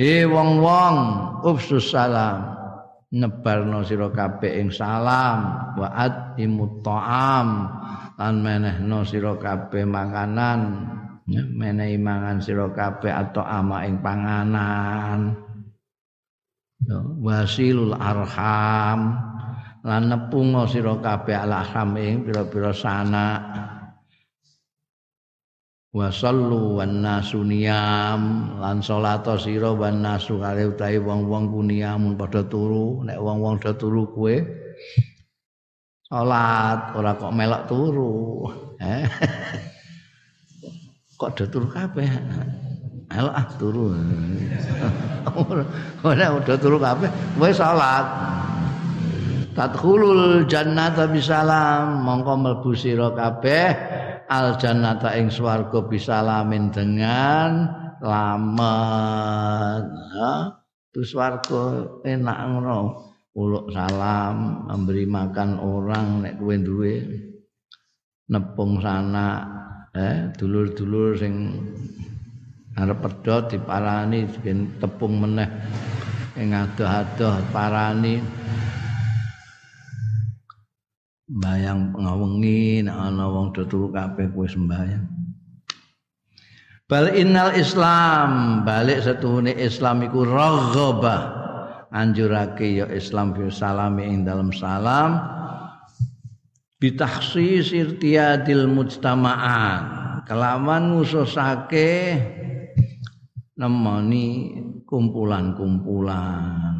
A: he wong-wong ufsus salam. Nebarno sira kabeh ing salam wa atimut ta'am lan menehno sira kabeh makanan ya, menehi mangan sira kabeh atau ama ing panganan. Ya, wasilul arham. Lan nepungo sira kabeh al ing pira-pira sanak. Wa sallu wan nasu lan salata sira wan nasu kale utahe wong-wong kuniamun padha turu. Nek wong-wong padha turu kowe salat. Ora kok melok turu. Eh kok do turu kabeh Ayo ah turu. Ora udah turu kabeh, kowe salat. Tadkhulul jannata bisalam, mongko mlebu sira kabeh al jannata ing swarga bisalamin dengan lamet. Ha? swarga enak ngono. uluk salam memberi makan orang nek kowe duwe nepung sana eh dulur-dulur sing arep pedhot diparani ben tepung meneh ing adoh-adoh parani bayang ngawengi nek ana wong do turu kabeh kowe sembahyang Bal innal Islam balik setuhune Islam iku raghaba anjurake ya Islam fi salami ing dalam salam bitahsis irtiadil mujtama'an kelawan ngususake nemoni kumpulan-kumpulan.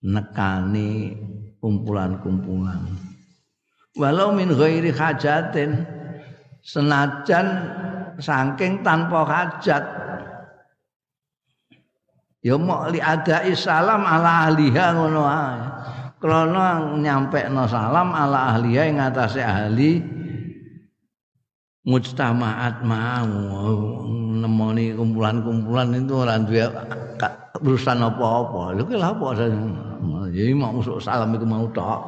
A: Nekani kumpulan-kumpulan. Walau min ghairi hajatin senajan saking tanpa hajat. Ya mau li salam ala ahliha ngono ae krana nyampekno salam ala ahliha ing atase ahli mujtamaat mau nemoni kumpulan-kumpulan itu ora duwe urusan apa-apa. Lho ki lha apa jadi mau masuk salam itu mau tok.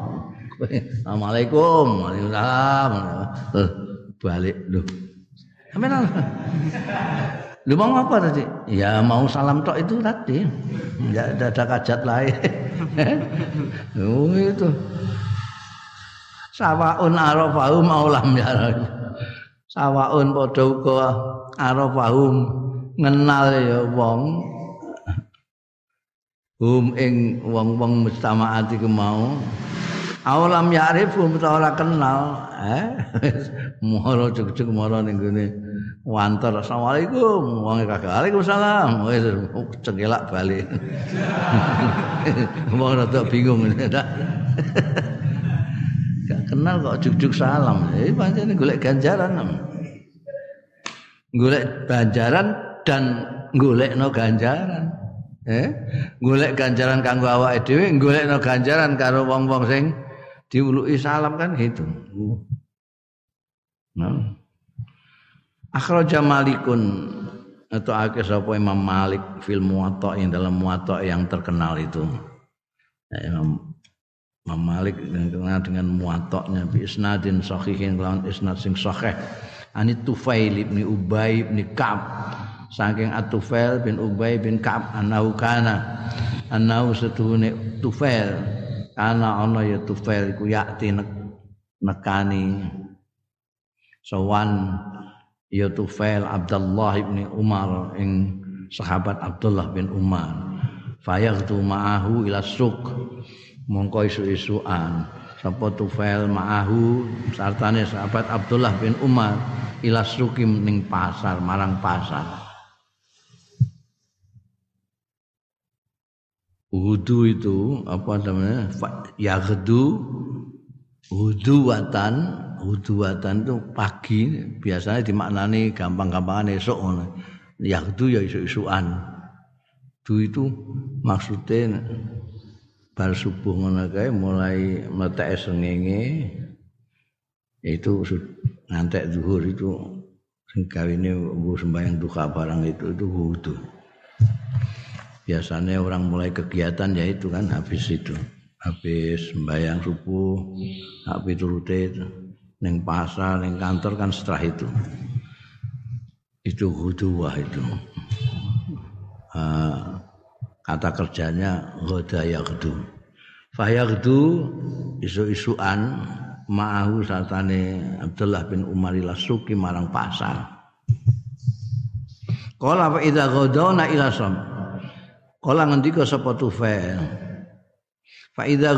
A: Assalamualaikum. Waalaikumsalam. balik lho. Sampeyan Lu mau apa tadi? Ya mau salam tok itu tadi. Ya ada, ada kajat lain. oh itu. Sawaun arafahum aulam ya. Sawaun padha uga arafahum ngenal ya wong hum ing wong-wong mustamaat iku mau awalam ya'rifu ora kenal eh moro cuk-cuk moro ning gone wanter assalamualaikum. Wong kagak waalaikumsalam. Wis cengelak balik. Mau rada bingung. Gak kenal kok juk-juk salam. Eh pancen golek ganjaran golek ganjaran dan golekno ganjaran. Eh? Golek ganjaran kanggo awake dhewe golekno ganjaran karo wong-wong sing diuluki salam kan gitu. Nah akhraja malikun. Atau akhir sapa Imam Malik fil Muwatta yang dalam Muwatta yang terkenal itu. Ya, Imam, Imam Malik dengan dengan Muwatta'nya bi isnadin sahihin lawan isnad sing sahih. Ani Tufail bin Ubay bin Ka'ab saking Atufail bin Ubay bin Ka'ab annahu kana annahu setuhune Tufail. Kana ana ya Tufail iku yakti nekani sowan ya Tufail Abdullah bin Umar ing sahabat Abdullah bin Umar. Fayaghtu ma'ahu ila suq. Mongko isu-isuan. Sapa Tufail ma'ahu sartane sahabat Abdullah bin Umar ila sukim ning pasar marang pasar. Wudu itu apa namanya? Yaghdu wuduwatan, wuduwatan itu pagi biasanya dimaknani gampang-gampangan esok ngono. Yaghdu ya isu-isuan. Du itu maksudnya bar subuh ngono kae mulai metek sengenge itu ngantek zuhur itu sing kawine sembahyang duha barang itu itu wudu biasanya orang mulai kegiatan ya itu kan habis itu habis sembahyang subuh habis turute itu neng pasar neng kantor kan setelah itu. Itu huduwah itu. Uh, kata kerjanya goda yagdu fayagdu isu-isuan ma'ahu satane Abdullah bin Umar Suki marang pasar. Kala fa idza ghadawna ila sam Kala ngendika sapa Tufail. Fa idza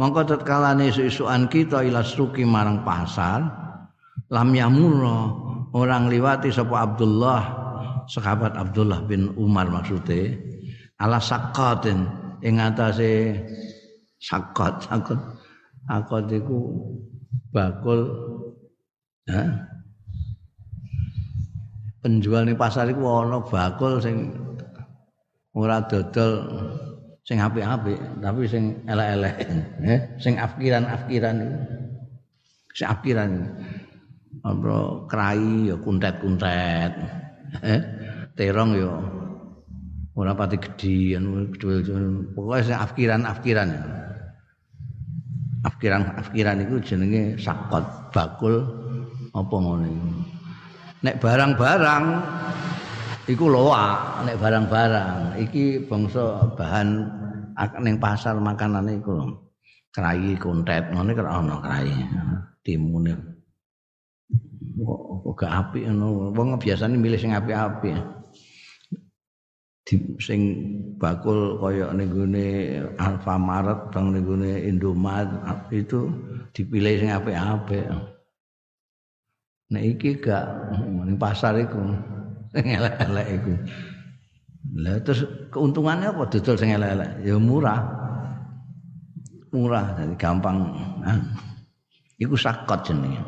A: mongko tatkalane isu-isuan kita ila suki marang pasar lam yamurra orang liwati sapa Abdullah sahabat Abdullah bin Umar maksude ala sakatin ing atase sakat sakat sakat iku bakul ha penjual ning pasar iku ana bakul sing ora dodol sing apik-apik tapi sing elek-elek sing afkiran-afkiran sing afkiran apa krai ya kuntet-kuntet terong ya ora pati gedhi pokoke sing afkiran-afkiran. Afkiran-afkiran iku jenenge sakot bakul apa ngono nek barang-barang iku loa nek barang-barang iki bangsa bahan ning pasar makanan iku krai kontet ngene kok ana krai timune kok gak apik ngono. Wong biasane milih sing apik-apik. Sing bakul kaya ning gone Alfamaret bang ning gone Indomaret itu dipilih sing apik-apik. Nek iki gak ning pasar iku. Sing elek-elek iku. Lah terus keuntungannya apa dodol sing elek-elek? Ya murah. Murah jadi gampang. Nah, iku sakot jenenge.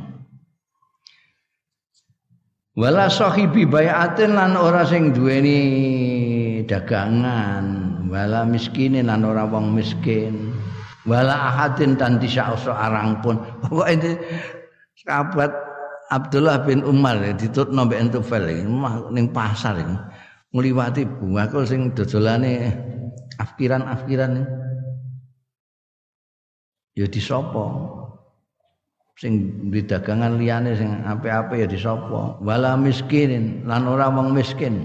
A: Wala sahibi bayatin lan ora sing duweni dagangan, wala miskinin lan ora wong miskin. Wala ahadin tan disya arang pun. Pokoke sahabat Abdullah bin Umar ditutno mbek Entufel ning pasar iki. Ngliwati bakul sing dodolane afkiran-afkiran ya disopo. Sing di dagangan liyane sing apik-apik ya disopo. Wala miskinin lan ora wong miskin.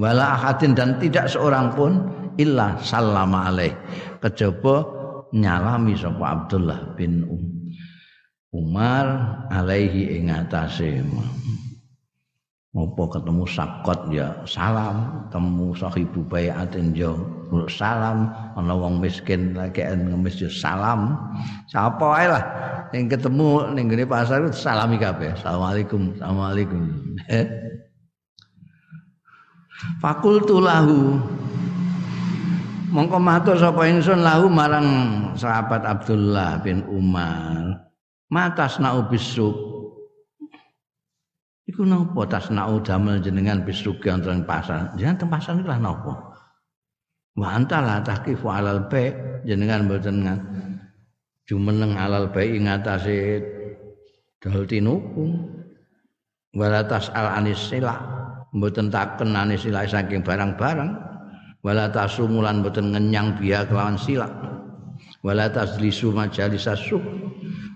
A: Wala ahadin dan tidak seorang pun illa sallama alaih. Kejaba nyalami sapa Abdullah bin um Umar alaihi ing atase apa ketemu sakot ya salam. Temu sahibu bayatin yo salam. Ana wong miskin lagi ngemis yo salam. Sapa ae lah ning ketemu ning gene pasar salami kabeh. Assalamualaikum assalamualaikum. Fakultu lahu. Mongko matur sapa ingsun lahu marang sahabat Abdullah bin Umar. Matas nau bisuk iku napa tasnau damel jenengan bisuk wonten pasar? Jenengan teng pasar niku lah napa? Wa antala tahqifu alal ba jenengan mboten jumeneng alal ba ing atase dal tinuku wala tasal anis mboten taken anis saking barang-barang. Wala tasumulan mboten ngenyang biya kelawan sila wala taslisu majalis asuk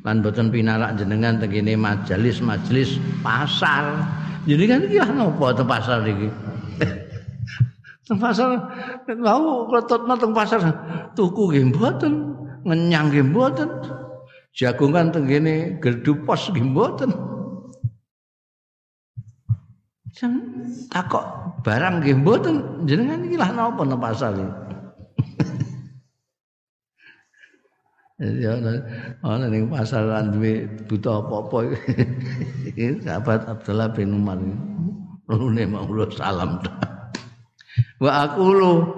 A: lan boten pinarak jenengan tengene majelis-majelis pasar. Jenengan iki lah napa teng pasar iki? teng pasar mau kletotna teng pasar tuku nggih mboten, ngenyang nggih mboten. Jagongan tengene gerdu pos nggih mboten. Jam takok barang nggih mboten jenengan iki lah napa teng pasar iki? Ya ana ning pasar lan duwe buta apa-apa. Sahabat Abdullah bin Umar. Lune maula salam. Wa aqulu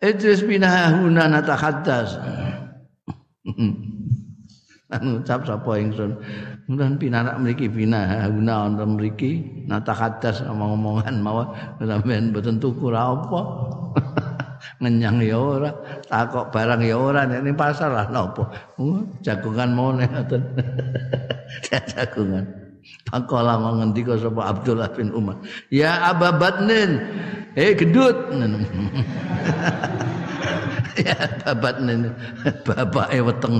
A: Idris bin Huna natahaddas. Lan ucap sapa ingsun. Mulan pinarak mriki bina Huna wonten mriki natahaddas omong-omongan mawon sampean mboten tuku apa. Ngenyang ya ora takok barang ya ora nek pasar lah napa uh, jagungan nek ngoten. Jagungan. Pakola mengendika sapa Abdullah bin Umar. Ya ababatnin eh gedut ya babatnin bapake weteng.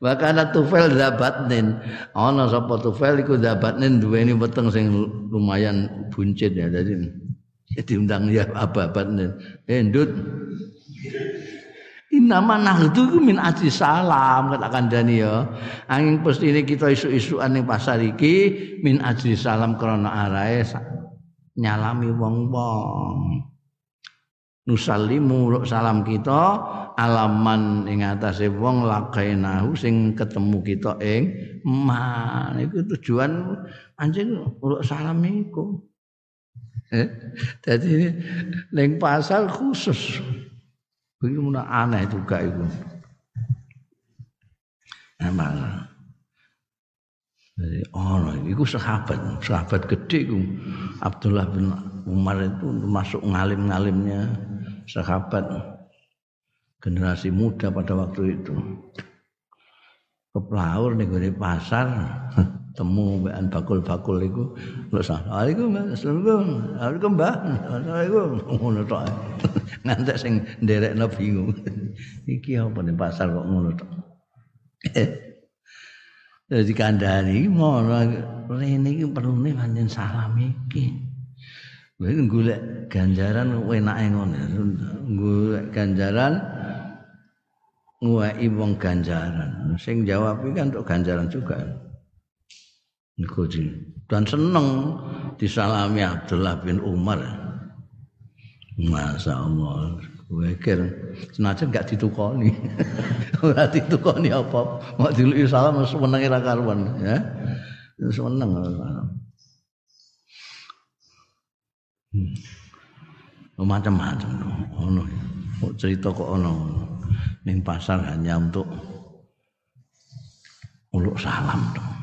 A: Wakana tufel dabatnin ana sapa tufel iku dabatnin duweni weteng sing lumayan buncit ya jadi ya diundang ya ababat eh ndut Inama nahdu iku min aji salam katakan Dani ya. Angin ini kita isu-isuan ning pasar iki min aji salam krana arahe nyalami wong-wong. Nusallimu salam kita alaman ing atase wong lakainahu sing ketemu kita ing man iku tujuan anjing salam iku. Eh? Jadi neng pasar khusus. Begitu aneh juga itu. Emang. Jadi oh, itu sahabat, sahabat gede itu. Abdullah bin Umar itu masuk ngalim-ngalimnya sahabat generasi muda pada waktu itu. Keplaur nih pasar temu mbekan bakul-bakul iku lho assalamualaikum assalamualaikum mbah assalamualaikum ngono tok ngantek sing nderekno bingung iki apa ning pasar kok ngono tok Jadi kandhani ngono rene iki perlune pancen salam iki. Kowe golek ganjaran enake ngono. Golek ganjaran nguwai wong ganjaran. Sing jawab iki kan untuk ganjaran juga. Niku dan seneng disalami Abdullah bin Umar. Masya Allah. Wekir senajan gak ditukoni. Ora ditukoni apa. Mau diluki salam senenge ra karuan ya. Seneng. Hmm. Macam-macam ono. Cerita kok ono ning pasar hanya untuk uluk salam tuh.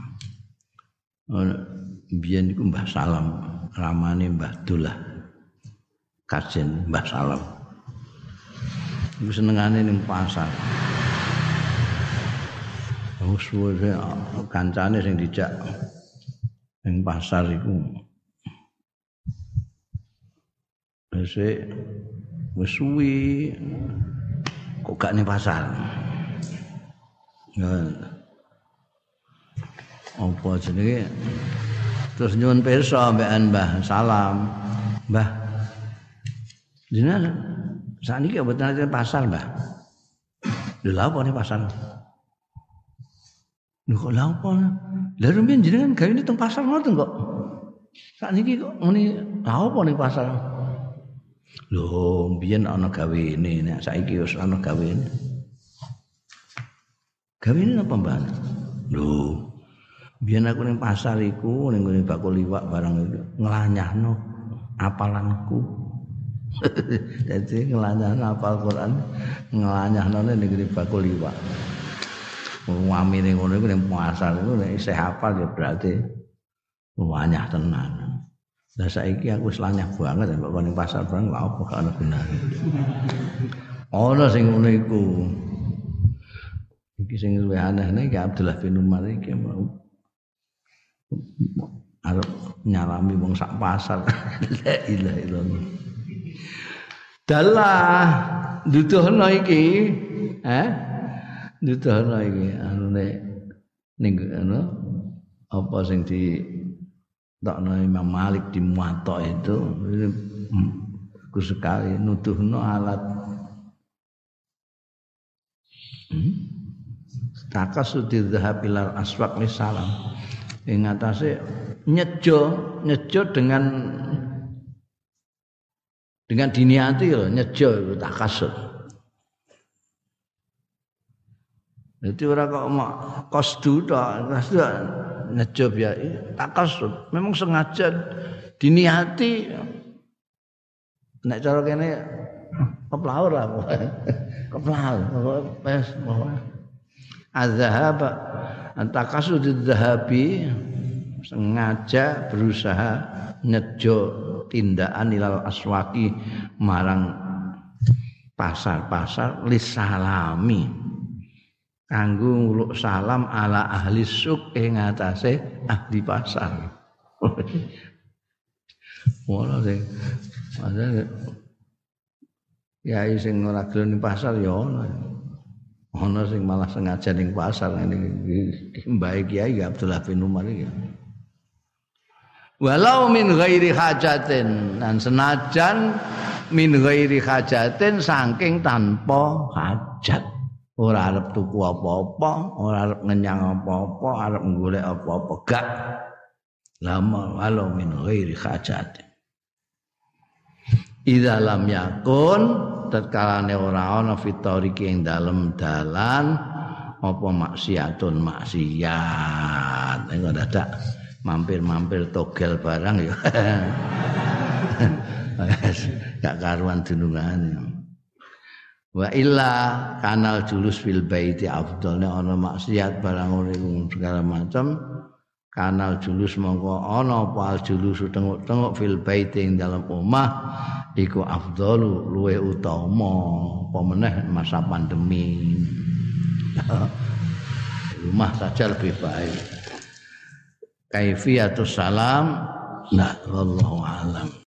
A: Biyen iku Mbah Salam ramane Mbah Dullah kajen Mbah Salam iku senengane ning pasar Wis suwe kancane sing dijak ning pasar iku. Wis wis suwi kok gak ning pasar. Ya. Apa jenenge? Terus nyuwun pirsa mbekan Mbah, salam. Mbah. Jenengan sakniki mboten ate pasar, Mbah. Lha lha apa ning pasar? Lho kok lha apa? Lah rumiyin jenengan gawe teng pasar ngoten kok. Sakniki kok muni lha apa ning pasar? Lho, biyen ana gawene, nek saiki wis ana gawene. Gawene apa, Mbah? Lho, biyen aku ning pasar iku ning bakul liwak barang itu nglanyahno apalanku. Jadi ngelanyahno apal Quran, ngelanyahno ning ngene bakul liwak. Wamine ngono iku ning pasar iku nek isih hafal ya berarti wanyah tenan. Lah saiki aku wis lanyah banget nek ning pasar barang lha apa gak ana gunane. Ana sing ngono iku. Iki sing luwih aneh nek Abdullah bin Umar iki mau arep nyalami wong sak pasar. La ilaha illallah. Dalah duduhno iki, eh? Duduhno iki anune ning anu apa sing di takno Imam Malik di Muwatta itu ku sekali nuduhno alat hmm? takasudi dhahabilal aswaq salam ing atase nyejo nyejo dengan dengan diniati loh nyejo itu takasud Jadi orang kok mau kosdu tok, kosdu nyejo ya takasud. Memang sengaja diniati. Nek cara kene keplaur lah keplaur pes azhab antakasud dzahabi sengaja berusaha nyejo tindakan ilal aswaki marang pasar-pasar lisalami. Kanggo nguluk salam ala ahli suk ing atase ahli pasar. Ora sing ya sing ora gelem pasar ya ana. Ana sing malah sengaja ning pasar ngene Mbah Kiai Abdullah bin Umar iki. Walau min ghairi hajatin dan senajan min ghairi hajatin saking tanpa hajat. Ora arep tuku apa-apa, ora arep ngenyang apa-apa, arep golek apa-apa, gak. Lama walau min ghairi hajatin. Idza lam yakun tatkalane ora ana fitoriki ing dalem dalan apa maksiatun maksiat. Engko dadak mampir-mampir togel barang ya. Gak karuan dunungane. Wa illa kanal julus fil baiti afdalnya ana maksiat barang ngono segala macam kanal julus mongko ana apa? Al julus tengok-tengok fil baiti ing dalam omah iku afdalu luwe utama apa meneh masa pandemi. Rumah saja lebih baik. Kaifiyatus salam nah wallahu alam